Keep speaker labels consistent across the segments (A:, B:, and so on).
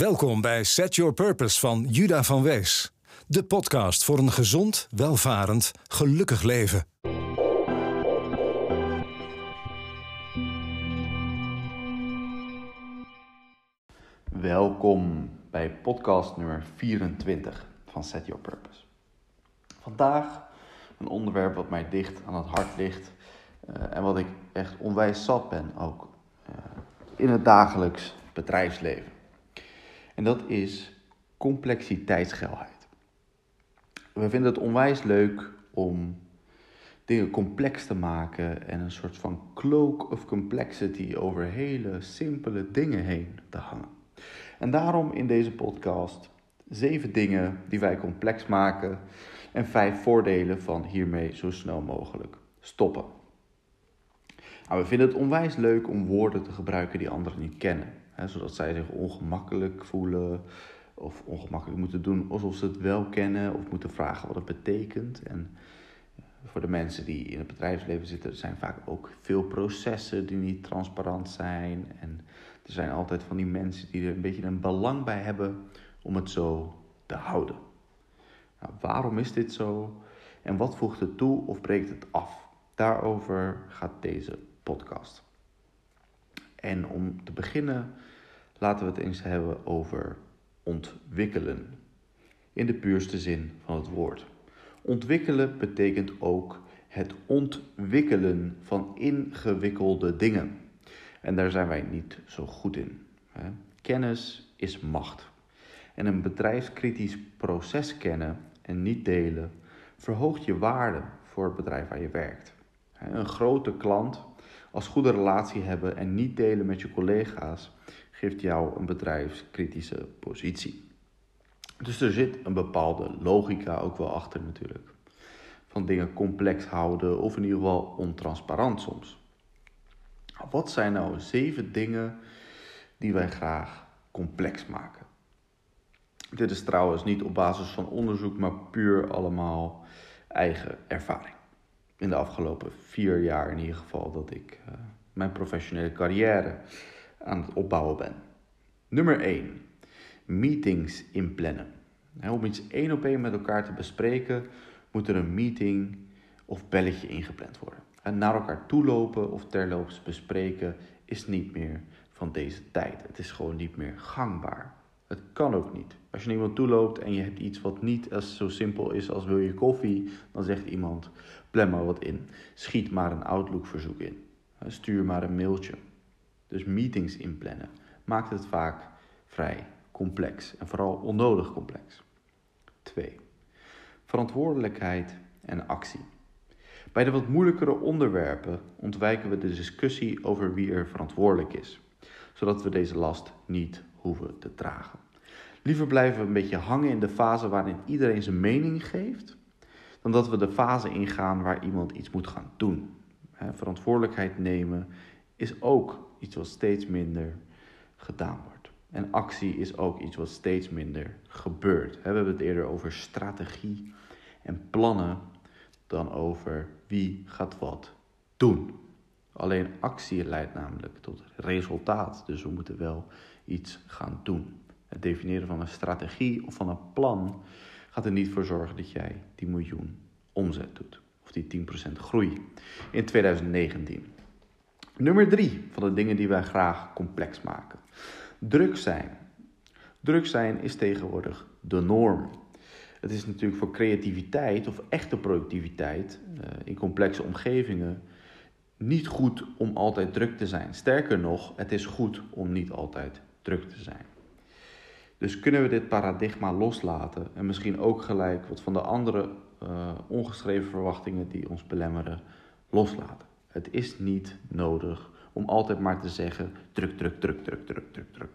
A: Welkom bij Set Your Purpose van Juda van Wees. De podcast voor een gezond, welvarend, gelukkig leven.
B: Welkom bij podcast nummer 24 van Set Your Purpose. Vandaag een onderwerp wat mij dicht aan het hart ligt eh, en wat ik echt onwijs zat ben ook uh, in het dagelijks bedrijfsleven. En dat is complexiteitsgeilheid. We vinden het onwijs leuk om dingen complex te maken en een soort van cloak of complexity over hele simpele dingen heen te hangen. En daarom in deze podcast zeven dingen die wij complex maken en vijf voordelen van hiermee zo snel mogelijk stoppen. Nou, we vinden het onwijs leuk om woorden te gebruiken die anderen niet kennen zodat zij zich ongemakkelijk voelen of ongemakkelijk moeten doen alsof ze het wel kennen of moeten vragen wat het betekent. En voor de mensen die in het bedrijfsleven zitten, zijn vaak ook veel processen die niet transparant zijn. En er zijn altijd van die mensen die er een beetje een belang bij hebben om het zo te houden. Nou, waarom is dit zo? En wat voegt het toe of breekt het af? Daarover gaat deze podcast. En om te beginnen laten we het eens hebben over ontwikkelen. In de puurste zin van het woord. Ontwikkelen betekent ook het ontwikkelen van ingewikkelde dingen. En daar zijn wij niet zo goed in. Kennis is macht. En een bedrijfskritisch proces kennen en niet delen verhoogt je waarde voor het bedrijf waar je werkt. Een grote klant als goede relatie hebben en niet delen met je collega's geeft jou een bedrijfskritische positie. Dus er zit een bepaalde logica ook wel achter natuurlijk. Van dingen complex houden of in ieder geval ontransparant soms. Wat zijn nou zeven dingen die wij graag complex maken? Dit is trouwens niet op basis van onderzoek, maar puur allemaal eigen ervaring. In de afgelopen vier jaar in ieder geval dat ik uh, mijn professionele carrière aan het opbouwen ben. Nummer 1. Meetings inplannen. Om iets één op één met elkaar te bespreken, moet er een meeting of belletje ingepland worden. En naar elkaar toelopen of terloops bespreken is niet meer van deze tijd. Het is gewoon niet meer gangbaar. Het kan ook niet. Als je naar iemand toeloopt en je hebt iets wat niet als zo simpel is als wil je koffie, dan zegt iemand: plan maar wat in. Schiet maar een Outlook verzoek in. Stuur maar een mailtje. Dus meetings inplannen maakt het vaak vrij complex en vooral onnodig complex. 2. Verantwoordelijkheid en actie. Bij de wat moeilijkere onderwerpen ontwijken we de discussie over wie er verantwoordelijk is, zodat we deze last niet hoeven te dragen. Liever blijven we een beetje hangen in de fase waarin iedereen zijn mening geeft, dan dat we de fase ingaan waar iemand iets moet gaan doen. Verantwoordelijkheid nemen is ook iets wat steeds minder gedaan wordt. En actie is ook iets wat steeds minder gebeurt. We hebben het eerder over strategie en plannen dan over wie gaat wat doen. Alleen actie leidt namelijk tot resultaat. Dus we moeten wel iets gaan doen. Het definiëren van een strategie of van een plan gaat er niet voor zorgen dat jij die miljoen omzet doet. Of die 10% groei in 2019. Nummer drie van de dingen die wij graag complex maken. Druk zijn. Druk zijn is tegenwoordig de norm. Het is natuurlijk voor creativiteit of echte productiviteit uh, in complexe omgevingen niet goed om altijd druk te zijn. Sterker nog, het is goed om niet altijd druk te zijn. Dus kunnen we dit paradigma loslaten en misschien ook gelijk wat van de andere uh, ongeschreven verwachtingen die ons belemmeren loslaten. Het is niet nodig om altijd maar te zeggen druk, druk, druk, druk, druk, druk, druk.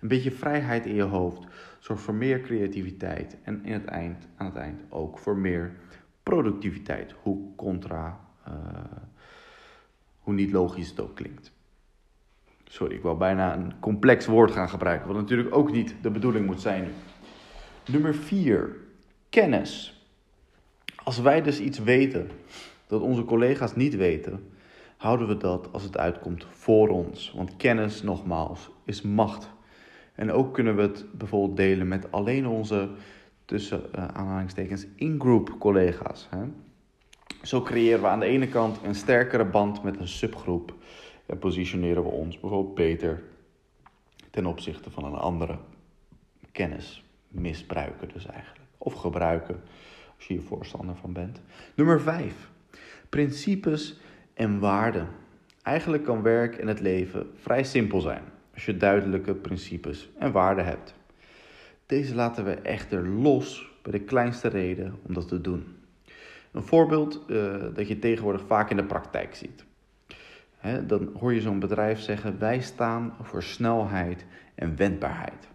B: Een beetje vrijheid in je hoofd zorgt voor meer creativiteit en in het eind, aan het eind ook voor meer productiviteit. Hoe contra, uh, hoe niet logisch het ook klinkt. Sorry, ik wou bijna een complex woord gaan gebruiken, wat natuurlijk ook niet de bedoeling moet zijn nu. Nummer 4. Kennis. Als wij dus iets weten dat onze collega's niet weten, houden we dat als het uitkomt voor ons. Want kennis, nogmaals, is macht. En ook kunnen we het bijvoorbeeld delen met alleen onze, tussen uh, aanhalingstekens, in-group collega's. Hè? Zo creëren we aan de ene kant een sterkere band met een subgroep en positioneren we ons bijvoorbeeld beter ten opzichte van een andere kennis misbruiken dus eigenlijk. Of gebruiken als je hier voorstander van bent. Nummer 5. Principes en waarden. Eigenlijk kan werk en het leven vrij simpel zijn als je duidelijke principes en waarden hebt. Deze laten we echter los bij de kleinste reden om dat te doen. Een voorbeeld uh, dat je tegenwoordig vaak in de praktijk ziet. dan hoor je zo'n bedrijf zeggen: wij staan voor snelheid en wendbaarheid.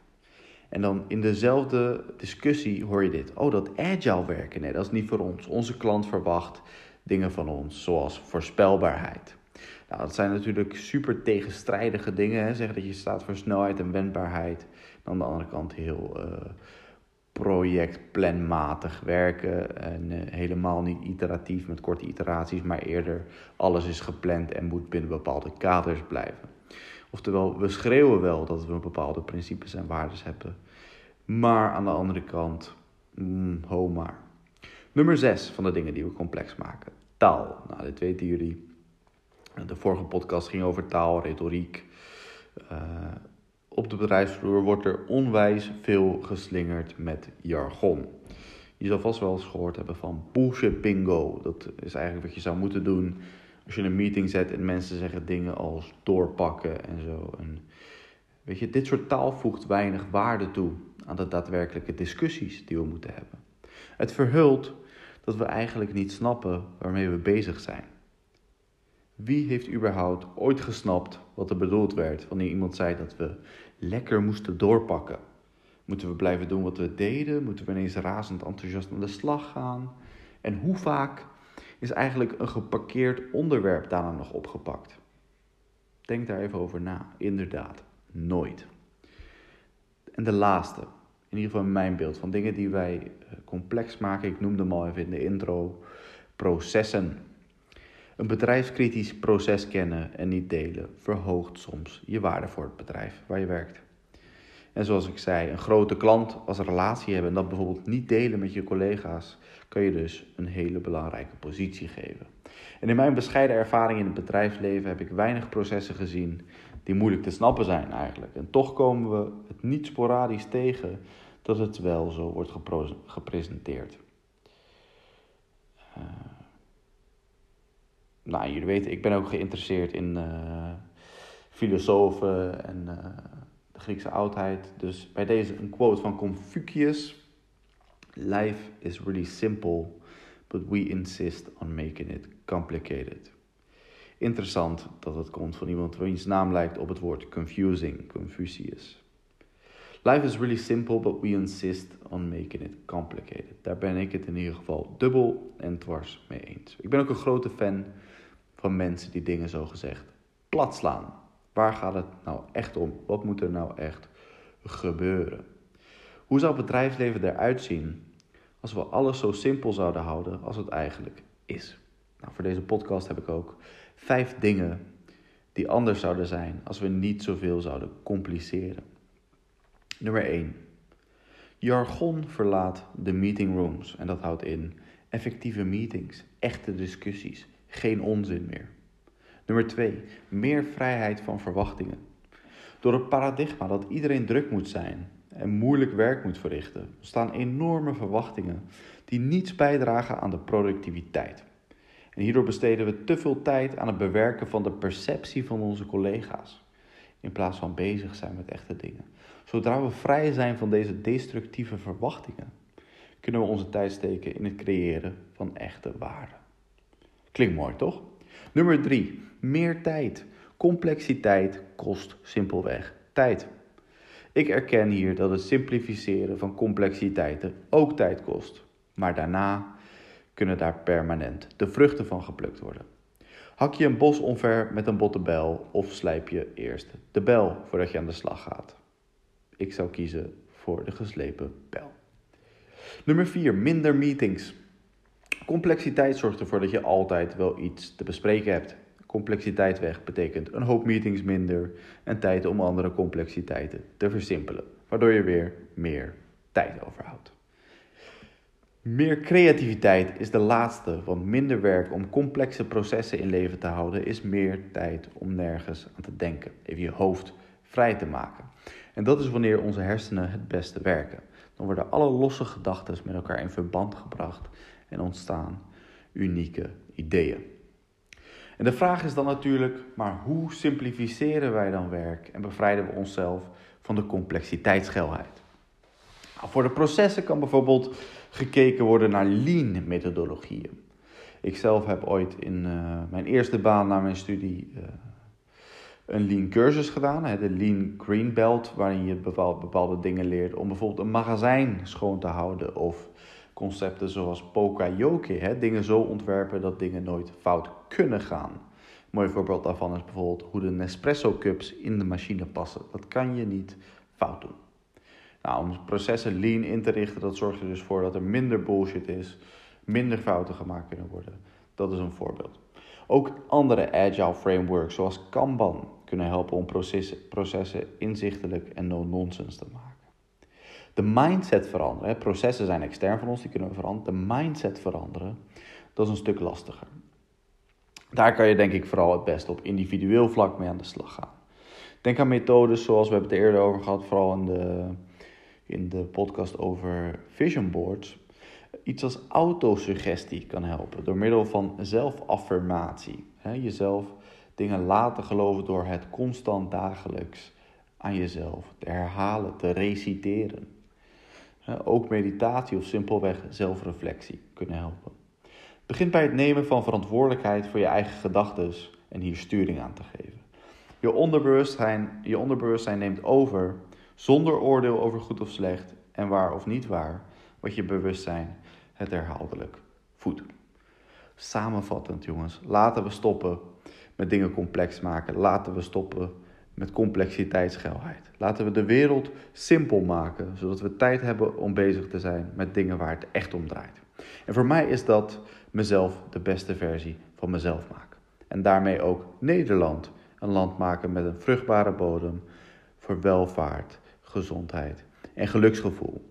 B: En dan in dezelfde discussie hoor je dit. Oh, dat agile werken, nee, dat is niet voor ons. Onze klant verwacht dingen van ons, zoals voorspelbaarheid. Nou, dat zijn natuurlijk super tegenstrijdige dingen. Hè? Zeggen dat je staat voor snelheid en wendbaarheid. En aan de andere kant heel uh, projectplanmatig werken. En uh, helemaal niet iteratief met korte iteraties, maar eerder alles is gepland en moet binnen bepaalde kaders blijven. Oftewel, we schreeuwen wel dat we bepaalde principes en waarden hebben. Maar aan de andere kant, mm, ho maar. Nummer 6 van de dingen die we complex maken. Taal. Nou, dit weten jullie. De vorige podcast ging over taal, retoriek. Uh, op de bedrijfsvloer wordt er onwijs veel geslingerd met jargon. Je zal vast wel eens gehoord hebben van bullshit bingo. Dat is eigenlijk wat je zou moeten doen als je een meeting zet en mensen zeggen dingen als doorpakken en zo. En weet je, dit soort taal voegt weinig waarde toe aan de daadwerkelijke discussies die we moeten hebben. Het verhult dat we eigenlijk niet snappen waarmee we bezig zijn. Wie heeft überhaupt ooit gesnapt wat er bedoeld werd wanneer iemand zei dat we lekker moesten doorpakken? Moeten we blijven doen wat we deden? Moeten we ineens razend enthousiast aan de slag gaan? En hoe vaak is eigenlijk een geparkeerd onderwerp daarna nog opgepakt? Denk daar even over na. Inderdaad, nooit. En de laatste, in ieder geval mijn beeld van dingen die wij eh, complex maken. Ik noemde hem al even in de intro. Processen. Een bedrijfskritisch proces kennen en niet delen verhoogt soms je waarde voor het bedrijf waar je werkt. En zoals ik zei, een grote klant als relatie hebben en dat bijvoorbeeld niet delen met je collega's, kan je dus een hele belangrijke positie geven. En in mijn bescheiden ervaring in het bedrijfsleven heb ik weinig processen gezien die moeilijk te snappen zijn eigenlijk. En toch komen we het niet sporadisch tegen dat het wel zo wordt gepresenteerd. Uh, nou, jullie weten, ik ben ook geïnteresseerd in uh, filosofen en uh, de Griekse oudheid. Dus bij deze een quote van Confucius. Life is really simple, but we insist on making it complicated. Interessant dat het komt van iemand wiens naam lijkt op het woord confusing, Confucius. Life is really simple, but we insist on making it complicated. Daar ben ik het in ieder geval dubbel en dwars mee eens. Ik ben ook een grote fan van mensen die dingen zo gezegd plat slaan. Waar gaat het nou echt om? Wat moet er nou echt gebeuren? Hoe zou bedrijfsleven eruit zien als we alles zo simpel zouden houden als het eigenlijk is? Nou, voor deze podcast heb ik ook vijf dingen die anders zouden zijn als we niet zoveel zouden compliceren. Nummer 1. Jargon verlaat de meeting rooms en dat houdt in effectieve meetings, echte discussies, geen onzin meer. Nummer 2. Meer vrijheid van verwachtingen. Door het paradigma dat iedereen druk moet zijn en moeilijk werk moet verrichten, ontstaan enorme verwachtingen die niets bijdragen aan de productiviteit. En hierdoor besteden we te veel tijd aan het bewerken van de perceptie van onze collega's, in plaats van bezig zijn met echte dingen. Zodra we vrij zijn van deze destructieve verwachtingen, kunnen we onze tijd steken in het creëren van echte waarde. Klinkt mooi, toch? Nummer 3. Meer tijd. Complexiteit kost simpelweg tijd. Ik erken hier dat het simplificeren van complexiteiten ook tijd kost. Maar daarna kunnen daar permanent de vruchten van geplukt worden. Hak je een bos omver met een botte bel of slijp je eerst de bel voordat je aan de slag gaat? Ik zou kiezen voor de geslepen bel. Nummer 4. Minder meetings. Complexiteit zorgt ervoor dat je altijd wel iets te bespreken hebt. Complexiteit weg betekent een hoop meetings minder en tijd om andere complexiteiten te versimpelen, waardoor je weer meer tijd overhoudt. Meer creativiteit is de laatste, want minder werk om complexe processen in leven te houden is meer tijd om nergens aan te denken, even je hoofd vrij te maken. En dat is wanneer onze hersenen het beste werken. Dan worden alle losse gedachten met elkaar in verband gebracht en ontstaan unieke ideeën. En de vraag is dan natuurlijk, maar hoe simplificeren wij dan werk en bevrijden we onszelf van de complexiteitsgeilheid? Nou, voor de processen kan bijvoorbeeld gekeken worden naar lean methodologieën. Ik zelf heb ooit in uh, mijn eerste baan na mijn studie uh, een lean cursus gedaan, de lean green belt, waarin je bepaalde, bepaalde dingen leert om bijvoorbeeld een magazijn schoon te houden of concepten zoals pokayoke, hè, dingen zo ontwerpen dat dingen nooit fout kunnen gaan. Een mooi voorbeeld daarvan is bijvoorbeeld hoe de Nespresso cups in de machine passen. Dat kan je niet fout doen. Nou, om processen lean in te richten, dat zorgt er dus voor dat er minder bullshit is, minder fouten gemaakt kunnen worden. Dat is een voorbeeld. Ook andere agile frameworks zoals Kanban kunnen helpen om processen, inzichtelijk en no-nonsense te maken. De mindset veranderen, processen zijn extern van ons, die kunnen we veranderen. De mindset veranderen, dat is een stuk lastiger. Daar kan je denk ik vooral het best op individueel vlak mee aan de slag gaan. Denk aan methodes zoals we hebben het eerder over gehad, vooral in de, in de podcast over vision boards. Iets als autosuggestie kan helpen door middel van zelfaffirmatie. jezelf dingen laten geloven door het constant dagelijks aan jezelf te herhalen, te reciteren. Ook meditatie of simpelweg zelfreflectie kunnen helpen. Begin bij het nemen van verantwoordelijkheid voor je eigen gedachten en hier sturing aan te geven. Je onderbewustzijn, je onderbewustzijn neemt over zonder oordeel over goed of slecht en waar of niet waar, wat je bewustzijn het herhaaldelijk voedt. Samenvattend, jongens, laten we stoppen met dingen complex maken. Laten we stoppen met complexiteitsgeilheid. Laten we de wereld simpel maken, zodat we tijd hebben om bezig te zijn met dingen waar het echt om draait. En voor mij is dat mezelf de beste versie van mezelf maken. En daarmee ook Nederland een land maken met een vruchtbare bodem voor welvaart, gezondheid en geluksgevoel.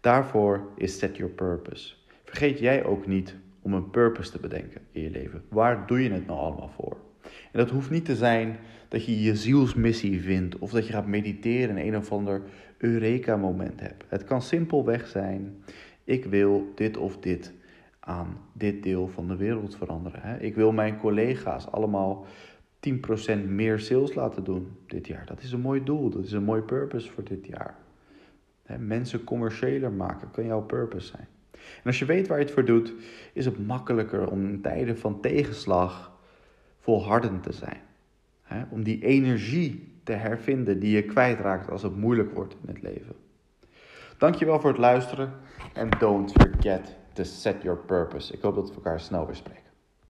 B: Daarvoor is Set Your Purpose. Vergeet jij ook niet om een purpose te bedenken in je leven. Waar doe je het nou allemaal voor? En dat hoeft niet te zijn dat je je zielsmissie vindt of dat je gaat mediteren en een of ander Eureka-moment hebt. Het kan simpelweg zijn: ik wil dit of dit aan dit deel van de wereld veranderen. Ik wil mijn collega's allemaal 10% meer sales laten doen dit jaar. Dat is een mooi doel, dat is een mooi purpose voor dit jaar. Mensen commerciëler maken kan jouw purpose zijn. En als je weet waar je het voor doet, is het makkelijker om in tijden van tegenslag volhardend te zijn. Om die energie te hervinden die je kwijtraakt als het moeilijk wordt in het leven. Dankjewel voor het luisteren en don't forget to set your purpose. Ik hoop dat we elkaar snel weer spreken.